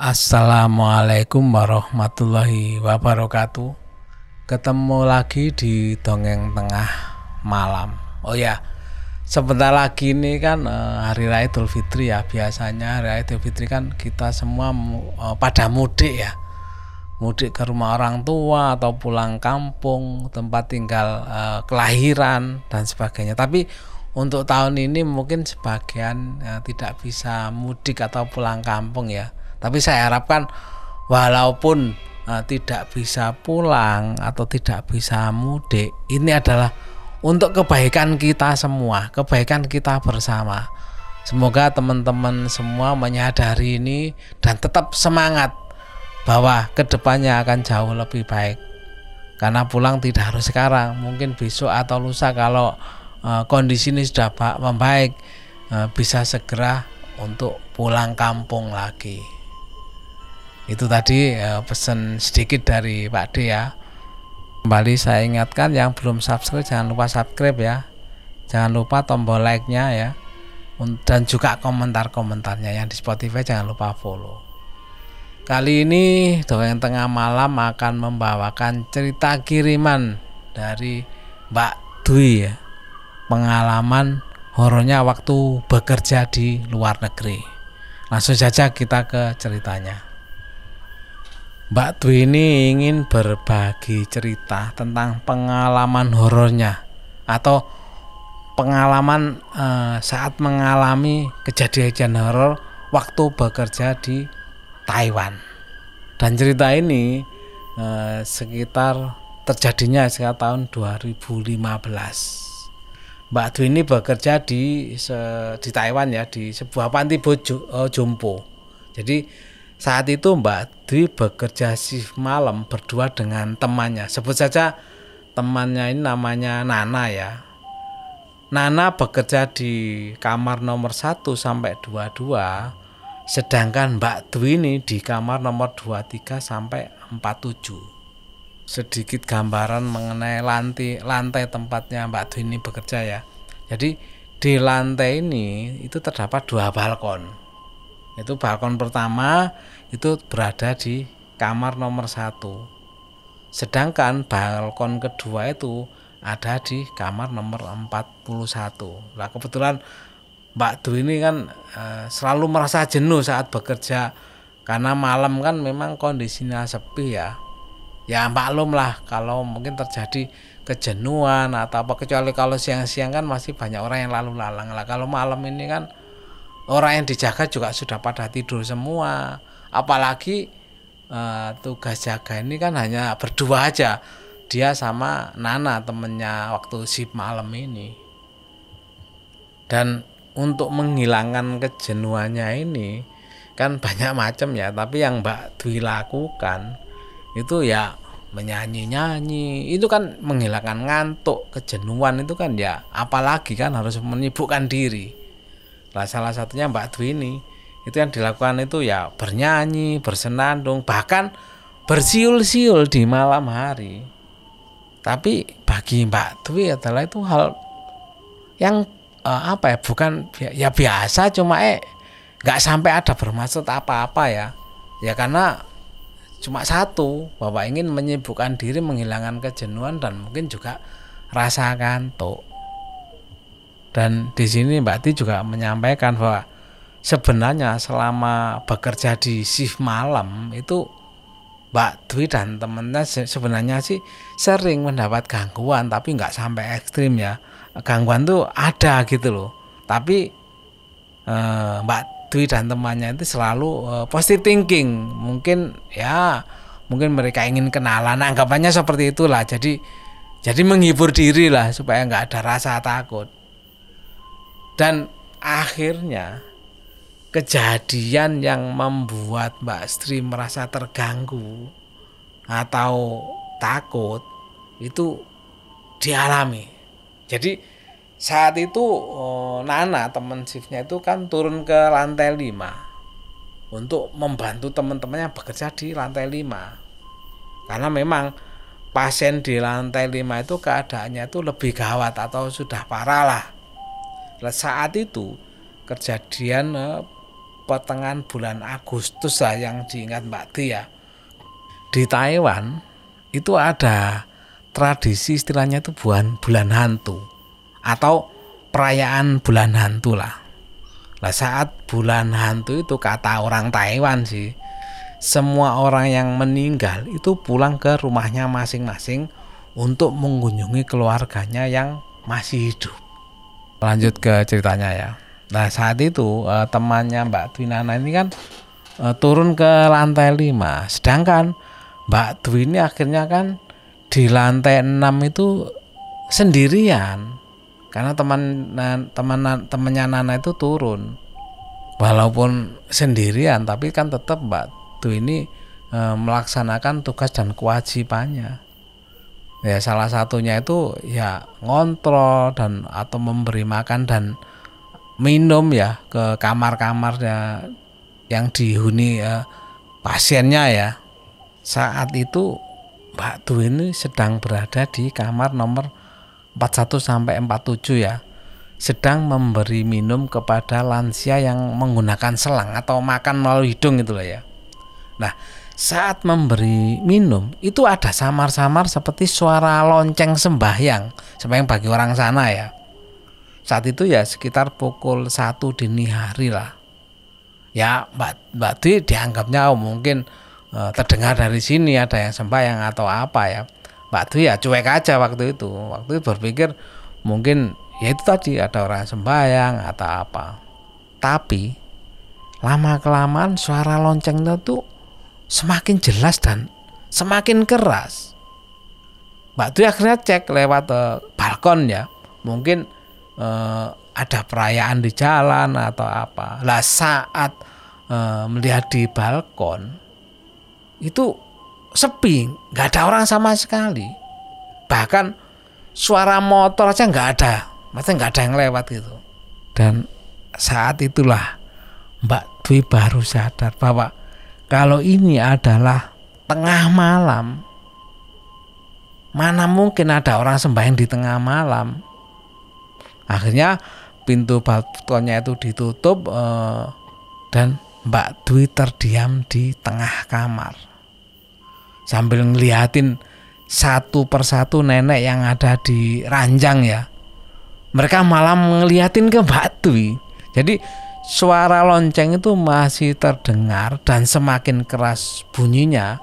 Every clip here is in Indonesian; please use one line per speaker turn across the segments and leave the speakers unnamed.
Assalamualaikum warahmatullahi wabarakatuh. Ketemu lagi di dongeng tengah malam. Oh ya, sebentar lagi ini kan uh, hari raya Idul Fitri ya. Biasanya hari raya Idul Fitri kan kita semua uh, pada mudik ya. Mudik ke rumah orang tua atau pulang kampung, tempat tinggal uh, kelahiran dan sebagainya. Tapi untuk tahun ini mungkin sebagian uh, tidak bisa mudik atau pulang kampung ya tapi saya harapkan walaupun uh, tidak bisa pulang atau tidak bisa mudik, ini adalah untuk kebaikan kita semua, kebaikan kita bersama. Semoga teman-teman semua menyadari ini dan tetap semangat bahwa ke depannya akan jauh lebih baik. Karena pulang tidak harus sekarang, mungkin besok atau lusa kalau uh, kondisi ini sudah membaik, uh, bisa segera untuk pulang kampung lagi itu tadi ya, pesan sedikit dari Pak D ya. Kembali saya ingatkan yang belum subscribe jangan lupa subscribe ya. Jangan lupa tombol like nya ya dan juga komentar-komentarnya yang di Spotify jangan lupa follow. Kali ini yang tengah malam akan membawakan cerita kiriman dari Mbak Dwi ya. Pengalaman horornya waktu bekerja di luar negeri. Langsung saja kita ke ceritanya Mbak Dwi ini ingin berbagi cerita tentang pengalaman horornya atau pengalaman eh, saat mengalami kejadian horor waktu bekerja di Taiwan. Dan cerita ini eh, sekitar terjadinya sekitar tahun 2015. Mbak Dwi ini bekerja di di Taiwan ya di sebuah panti bojo, oh, jompo. Jadi saat itu Mbak Dwi bekerja shift malam berdua dengan temannya. Sebut saja temannya ini namanya Nana ya. Nana bekerja di kamar nomor 1 sampai 22 sedangkan Mbak Dwi ini di kamar nomor 23 sampai 47. Sedikit gambaran mengenai lantai lantai tempatnya Mbak Dwi ini bekerja ya. Jadi di lantai ini itu terdapat dua balkon itu balkon pertama itu berada di kamar nomor satu. Sedangkan balkon kedua itu ada di kamar nomor 41 nah kebetulan Mbak Dwi ini kan e, selalu merasa jenuh saat bekerja. Karena malam kan memang kondisinya sepi ya. Ya maklum lah kalau mungkin terjadi kejenuhan atau apa. Kecuali kalau siang-siang kan masih banyak orang yang lalu lalang lah. Kalau malam ini kan orang yang dijaga juga sudah pada tidur semua. Apalagi uh, tugas jaga ini kan hanya berdua aja. Dia sama Nana temennya waktu shift malam ini. Dan untuk menghilangkan kejenuhannya ini kan banyak macam ya. Tapi yang Mbak Dwi lakukan itu ya menyanyi-nyanyi. Itu kan menghilangkan ngantuk kejenuhan itu kan ya. Apalagi kan harus menyibukkan diri Nah, salah satunya Mbak Dwi ini. Itu yang dilakukan itu ya bernyanyi, bersenandung, bahkan bersiul-siul di malam hari. Tapi bagi Mbak Dwi adalah itu hal yang uh, apa ya bukan ya biasa cuma eh nggak sampai ada bermaksud apa-apa ya. Ya karena cuma satu bahwa ingin menyibukkan diri menghilangkan kejenuhan dan mungkin juga rasa kantuk dan di sini Mbak Ti juga menyampaikan bahwa sebenarnya selama bekerja di shift malam itu Mbak Dwi dan temennya sebenarnya sih sering mendapat gangguan tapi nggak sampai ekstrim ya. Gangguan tuh ada gitu loh. Tapi eh, Mbak Dwi dan temannya itu selalu eh, positive thinking. Mungkin ya mungkin mereka ingin kenalan. Anggapannya seperti itulah. Jadi jadi menghibur diri lah supaya nggak ada rasa takut dan akhirnya kejadian yang membuat Mbak Sri merasa terganggu atau takut itu dialami. Jadi saat itu oh, Nana teman shiftnya itu kan turun ke lantai 5 untuk membantu teman-temannya bekerja di lantai 5 karena memang pasien di lantai 5 itu keadaannya itu lebih gawat atau sudah parah lah Nah, saat itu kejadian eh, pertengahan bulan Agustus lah yang diingat Mbak Di ya. Di Taiwan itu ada tradisi istilahnya itu bulan bulan hantu atau perayaan bulan hantu lah. Nah saat bulan hantu itu kata orang Taiwan sih semua orang yang meninggal itu pulang ke rumahnya masing-masing untuk mengunjungi keluarganya yang masih hidup. Lanjut ke ceritanya ya. Nah saat itu eh, temannya Mbak Twinana ini kan eh, turun ke lantai 5 sedangkan Mbak Dwi ini akhirnya kan di lantai 6 itu sendirian. Karena teman teman temannya Nana itu turun. Walaupun sendirian tapi kan tetap Mbak itu ini e, melaksanakan tugas dan kewajibannya ya salah satunya itu ya ngontrol dan atau memberi makan dan minum ya ke kamar-kamarnya yang dihuni e, pasiennya ya saat itu Mbak Tu ini sedang berada di kamar nomor 41 sampai 47 ya sedang memberi minum kepada lansia yang menggunakan selang atau makan melalui hidung itu lah ya. Nah, saat memberi minum itu ada samar-samar seperti suara lonceng sembahyang, sembahyang bagi orang sana ya. Saat itu ya sekitar pukul satu dini hari lah. Ya Mbak Mbak Dwi dianggapnya oh, mungkin eh, terdengar dari sini ada yang sembahyang atau apa ya. Mbak Dwi ya cuek aja waktu itu. Waktu itu berpikir mungkin ya itu tadi ada orang sembahyang atau apa. Tapi lama kelamaan suara loncengnya tuh semakin jelas dan semakin keras. Mbak Dwi akhirnya cek lewat uh, balkon ya, mungkin uh, ada perayaan di jalan atau apa. Lah saat uh, melihat di balkon itu sepi, nggak ada orang sama sekali. Bahkan suara motor aja nggak ada, maksudnya nggak ada yang lewat gitu. Dan saat itulah Mbak Dwi baru sadar bahwa kalau ini adalah tengah malam, mana mungkin ada orang sembahyang di tengah malam? Akhirnya pintu balkonnya itu ditutup eh, dan Mbak Dwi terdiam di tengah kamar sambil ngeliatin satu persatu nenek yang ada di ranjang ya. Mereka malah ngeliatin ke Mbak Dwi. Jadi suara lonceng itu masih terdengar dan semakin keras bunyinya.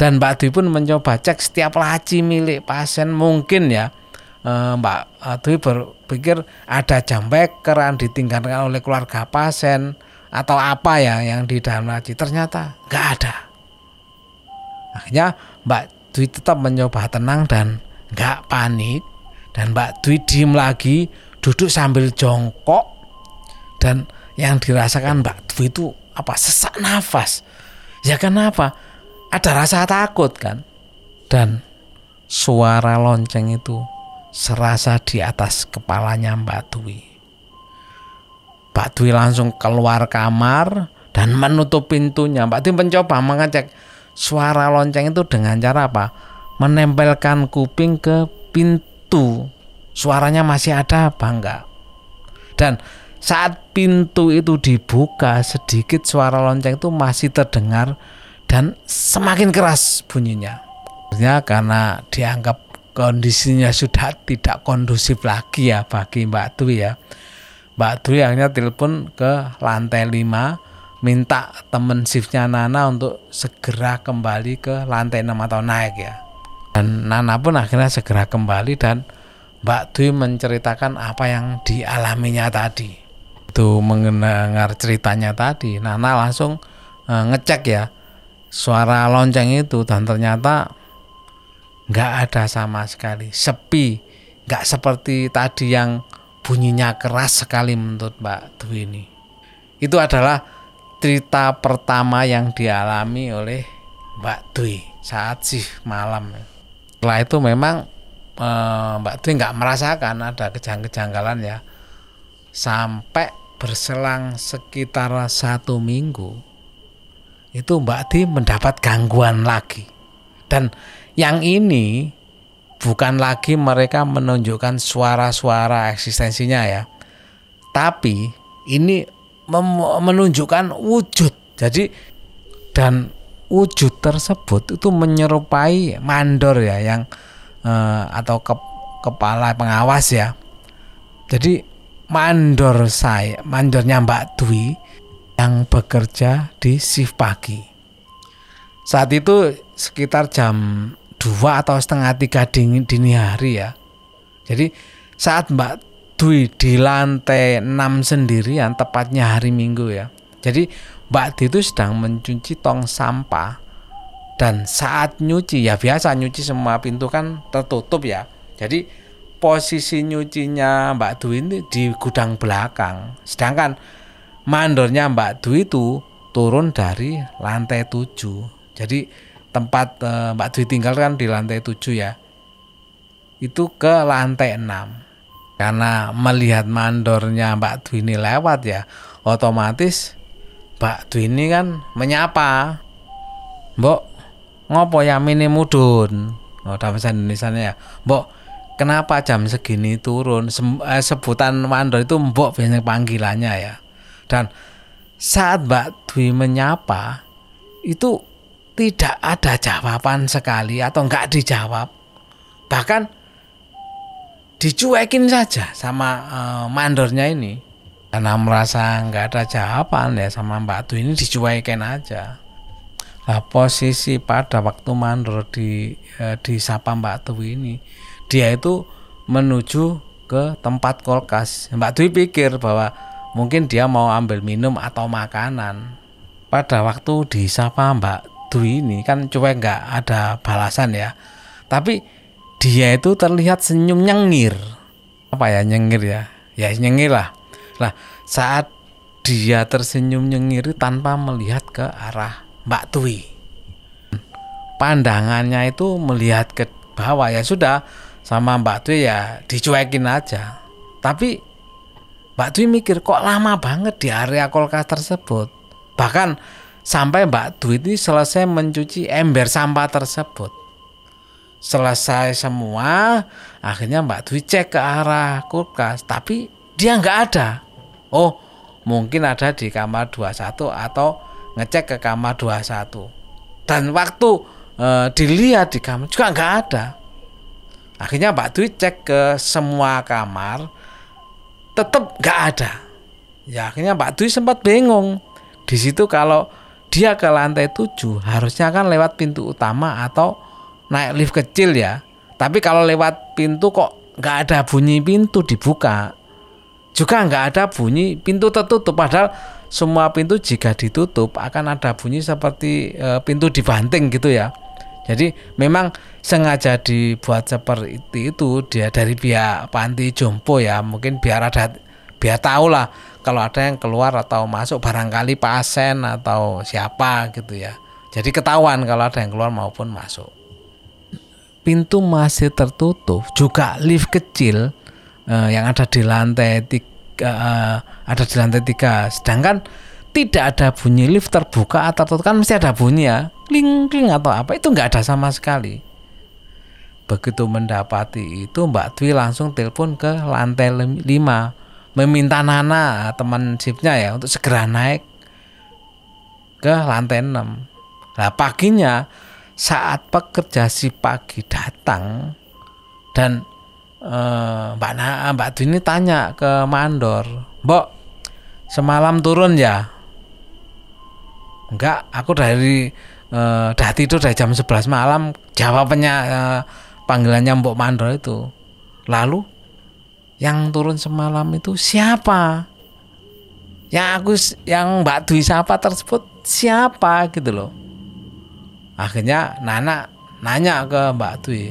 Dan Mbak Dwi pun mencoba cek setiap laci milik pasien mungkin ya. Eh, Mbak Dwi berpikir ada jam bekeran ditinggalkan oleh keluarga pasien atau apa ya yang di dalam laci. Ternyata nggak ada. Akhirnya Mbak Dwi tetap mencoba tenang dan nggak panik. Dan Mbak Dwi diem lagi duduk sambil jongkok dan yang dirasakan Mbak Dwi itu apa? Sesak nafas. Ya kenapa? Ada rasa takut kan? Dan suara lonceng itu serasa di atas kepalanya Mbak Dwi. Mbak Dwi langsung keluar kamar dan menutup pintunya. Mbak Dwi mencoba mengecek suara lonceng itu dengan cara apa? Menempelkan kuping ke pintu. Suaranya masih ada apa enggak? Dan saat pintu itu dibuka sedikit suara lonceng itu masih terdengar dan semakin keras bunyinya. Karena dianggap kondisinya sudah tidak kondusif lagi ya bagi Mbak Dwi ya. Mbak Dwi akhirnya telepon ke lantai 5 minta temen shiftnya Nana untuk segera kembali ke lantai 6 atau naik ya. Dan Nana pun akhirnya segera kembali dan Mbak Dwi menceritakan apa yang dialaminya tadi itu mendengar ceritanya tadi. Nana langsung e, ngecek ya suara lonceng itu dan ternyata nggak ada sama sekali. Sepi nggak seperti tadi yang bunyinya keras sekali menurut Mbak Dwi ini. Itu adalah cerita pertama yang dialami oleh Mbak Dwi saat sih malam. Setelah itu memang e, Mbak Dwi nggak merasakan ada kejang-kejanggalan ya. Sampai berselang sekitar satu minggu itu Mbak Di mendapat gangguan lagi dan yang ini bukan lagi mereka menunjukkan suara-suara eksistensinya ya tapi ini menunjukkan wujud. Jadi dan wujud tersebut itu menyerupai mandor ya yang uh, atau ke, kepala pengawas ya. Jadi mandor saya, mandornya Mbak Dwi yang bekerja di shift pagi. Saat itu sekitar jam 2 atau setengah tiga dini, dini hari ya. Jadi saat Mbak Dwi di lantai 6 sendirian tepatnya hari Minggu ya. Jadi Mbak Di itu sedang mencuci tong sampah dan saat nyuci ya biasa nyuci semua pintu kan tertutup ya. Jadi posisi nyucinya Mbak Dwi ini di gudang belakang. Sedangkan mandornya Mbak Dwi itu turun dari lantai 7. Jadi tempat e, Mbak Dwi tinggal kan di lantai 7 ya. Itu ke lantai 6. Karena melihat mandornya Mbak Dwi ini lewat ya, otomatis Mbak Dwi ini kan menyapa. Mbok, ngopo ya mini mudun? Oh, dalam bahasa Indonesia ya. Mbok, kenapa jam segini turun? Sem eh, sebutan mandor itu mbok biasanya panggilannya ya. Dan saat Mbak Dwi menyapa, itu tidak ada jawaban sekali atau enggak dijawab. Bahkan dicuekin saja sama uh, mandornya ini karena merasa nggak ada jawaban ya sama Mbak Tu ini dicuekin aja lah posisi pada waktu mandor di eh, di sapa Mbak Tu ini dia itu menuju ke tempat kulkas. Mbak Tu pikir bahwa mungkin dia mau ambil minum atau makanan. Pada waktu di sapa Mbak Tu ini kan cuek nggak ada balasan ya. Tapi dia itu terlihat senyum nyengir. Apa ya nyengir ya? Ya nyengir lah. Nah, saat dia tersenyum nyengir tanpa melihat ke arah Mbak Tui. Pandangannya itu melihat ke bawah. Ya sudah sama Mbak Tui ya dicuekin aja. Tapi Mbak Tui mikir kok lama banget di area kulkas tersebut. Bahkan sampai Mbak Dwi ini selesai mencuci ember sampah tersebut. Selesai semua, akhirnya Mbak Dwi cek ke arah kulkas, tapi dia nggak ada. Oh, mungkin ada di kamar 21 atau ngecek ke kamar 21. Dan waktu e, dilihat di kamar juga nggak ada. Akhirnya Pak Dwi cek ke semua kamar, tetap nggak ada. Ya akhirnya Pak Dwi sempat bingung. Di situ kalau dia ke lantai 7 harusnya kan lewat pintu utama atau naik lift kecil ya. Tapi kalau lewat pintu kok nggak ada bunyi pintu dibuka juga nggak ada bunyi pintu tertutup padahal semua pintu jika ditutup akan ada bunyi seperti e, pintu dibanting gitu ya jadi memang sengaja dibuat seperti itu dia dari pihak panti jompo ya. Mungkin biar ada biar tahu lah kalau ada yang keluar atau masuk barangkali pasien atau siapa gitu ya. Jadi ketahuan kalau ada yang keluar maupun masuk. Pintu masih tertutup juga lift kecil uh, yang ada di lantai tiga uh, ada di lantai tiga. Sedangkan tidak ada bunyi lift terbuka atau tertutup. Kan mesti ada bunyi ya kling kling atau apa itu nggak ada sama sekali begitu mendapati itu Mbak Dwi langsung telepon ke lantai lima meminta Nana teman shiftnya ya untuk segera naik ke lantai 6 nah paginya saat pekerja si pagi datang dan Eh, Mbak Na, Mbak Dini tanya ke Mandor, Mbok, semalam turun ya? Enggak, aku dari uh, dah tidur dari jam 11 malam. Jawabannya uh, panggilannya Mbok Mandor itu. Lalu yang turun semalam itu siapa? Yang aku yang Mbak Dwi siapa tersebut siapa gitu loh. Akhirnya Nana nanya ke Mbak Dwi,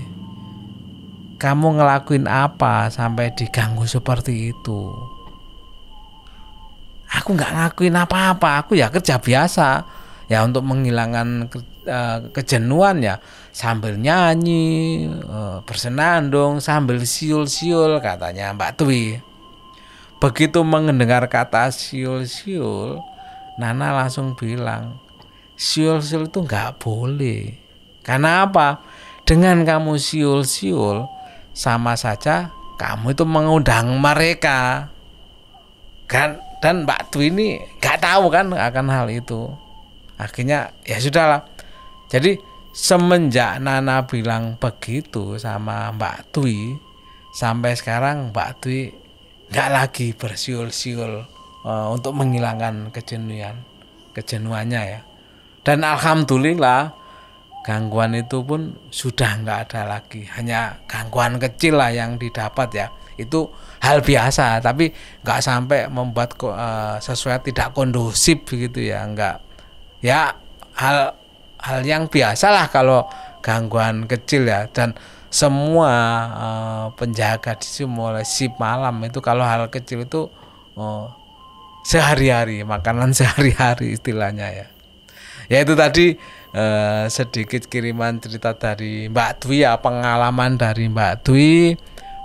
kamu ngelakuin apa sampai diganggu seperti itu aku nggak ngakuin apa-apa aku ya kerja biasa ya untuk menghilangkan ke, uh, kejenuhan ya sambil nyanyi uh, bersenandung sambil siul-siul katanya Mbak Twi begitu mendengar kata siul-siul Nana langsung bilang siul-siul itu nggak boleh. Karena apa? Dengan kamu siul-siul sama saja kamu itu mengundang mereka. Kan dan Mbak Dwi ini nggak tahu kan akan hal itu akhirnya ya sudahlah. Jadi semenjak Nana bilang begitu sama Mbak Dwi sampai sekarang Mbak Dwi nggak lagi bersiul-siul uh, untuk menghilangkan kejenuhan kejenuhannya ya. Dan alhamdulillah gangguan itu pun sudah nggak ada lagi. Hanya gangguan kecil lah yang didapat ya. Itu hal biasa tapi nggak sampai membuat uh, sesuai tidak kondusif begitu ya nggak ya hal hal yang biasa lah kalau gangguan kecil ya. Dan semua uh, penjaga di sini mulai sip malam itu kalau hal kecil itu uh, sehari-hari makanan sehari-hari istilahnya ya. Ya itu tadi uh, sedikit kiriman cerita dari Mbak Dwi ya pengalaman dari Mbak Dwi.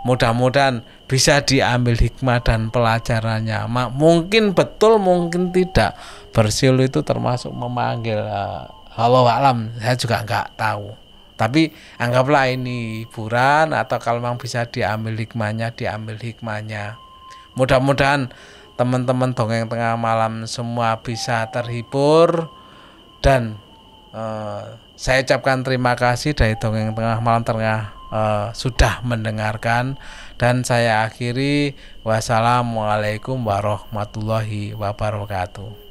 Mudah-mudahan bisa diambil hikmah dan pelajarannya. Mungkin betul mungkin tidak bersiul itu termasuk memanggil uh, Allah alam. Saya juga nggak tahu. Tapi anggaplah ini hiburan atau kalau memang bisa diambil hikmahnya diambil hikmahnya. Mudah-mudahan teman-teman dongeng tengah malam semua bisa terhibur dan uh, saya ucapkan terima kasih dari dongeng tengah malam tengah uh, sudah mendengarkan. Dan saya akhiri wassalamualaikum warahmatullahi wabarakatuh